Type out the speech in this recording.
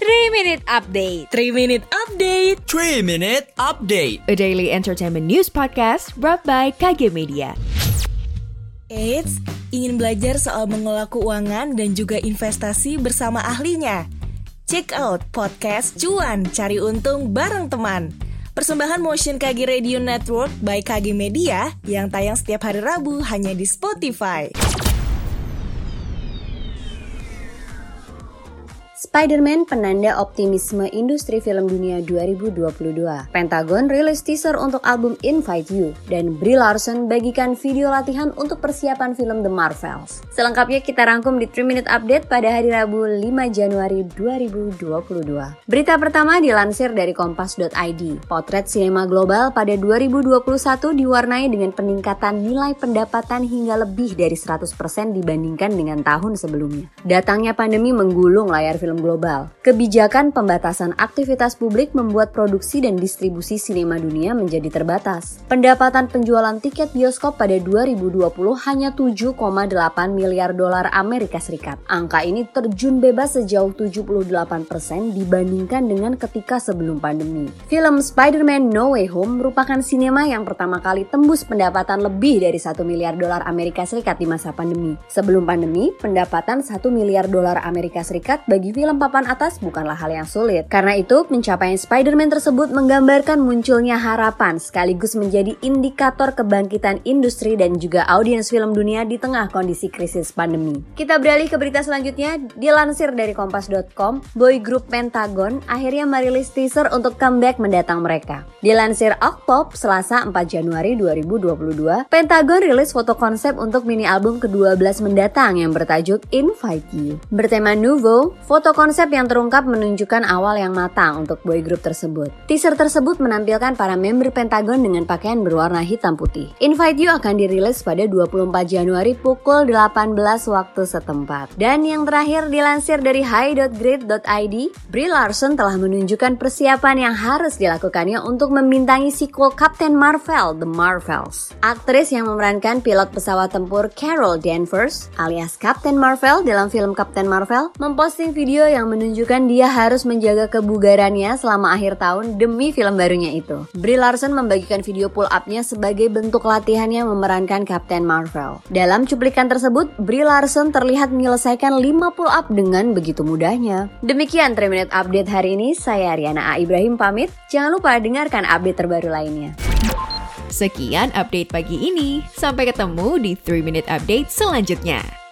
3 Minute Update. 3 Minute Update. 3 Minute Update. A daily entertainment news podcast brought by KG Media. Eits, ingin belajar soal mengelola keuangan dan juga investasi bersama ahlinya? Check out podcast Cuan Cari Untung bareng teman. Persembahan Motion KG Radio Network by KG Media yang tayang setiap hari Rabu hanya di Spotify. Spider-Man penanda optimisme industri film dunia 2022. Pentagon rilis teaser untuk album Invite You dan Brie Larson bagikan video latihan untuk persiapan film The Marvels. Selengkapnya kita rangkum di 3 Minute Update pada hari Rabu 5 Januari 2022. Berita pertama dilansir dari kompas.id. Potret sinema global pada 2021 diwarnai dengan peningkatan nilai pendapatan hingga lebih dari 100% dibandingkan dengan tahun sebelumnya. Datangnya pandemi menggulung layar film global. Kebijakan pembatasan aktivitas publik membuat produksi dan distribusi sinema dunia menjadi terbatas. Pendapatan penjualan tiket bioskop pada 2020 hanya 7,8 miliar dolar Amerika Serikat. Angka ini terjun bebas sejauh 78% dibandingkan dengan ketika sebelum pandemi. Film Spider-Man No Way Home merupakan sinema yang pertama kali tembus pendapatan lebih dari 1 miliar dolar Amerika Serikat di masa pandemi. Sebelum pandemi, pendapatan 1 miliar dolar Amerika Serikat bagi film papan atas bukanlah hal yang sulit. Karena itu, pencapaian Spider-Man tersebut menggambarkan munculnya harapan sekaligus menjadi indikator kebangkitan industri dan juga audiens film dunia di tengah kondisi krisis pandemi. Kita beralih ke berita selanjutnya, dilansir dari kompas.com, boy group Pentagon akhirnya merilis teaser untuk comeback mendatang mereka. Dilansir Okpop, Selasa 4 Januari 2022, Pentagon rilis foto konsep untuk mini album ke-12 mendatang yang bertajuk Invite You. Bertema Nouveau, Foto konsep yang terungkap menunjukkan awal yang matang untuk boy group tersebut. Teaser tersebut menampilkan para member Pentagon dengan pakaian berwarna hitam putih. Invite You akan dirilis pada 24 Januari pukul 18 waktu setempat. Dan yang terakhir dilansir dari high.grid.id, Brie Larson telah menunjukkan persiapan yang harus dilakukannya untuk membintangi sequel Captain Marvel, The Marvels. Aktris yang memerankan pilot pesawat tempur Carol Danvers alias Captain Marvel dalam film Captain Marvel memposting video yang menunjukkan dia harus menjaga kebugarannya selama akhir tahun demi film barunya itu. Brie Larson membagikan video pull up-nya sebagai bentuk latihannya memerankan Captain Marvel. Dalam cuplikan tersebut, Brie Larson terlihat menyelesaikan 5 pull up dengan begitu mudahnya. Demikian 3 Minute Update hari ini, saya Ariana A. Ibrahim pamit. Jangan lupa dengarkan update terbaru lainnya. Sekian update pagi ini. Sampai ketemu di 3 Minute Update selanjutnya.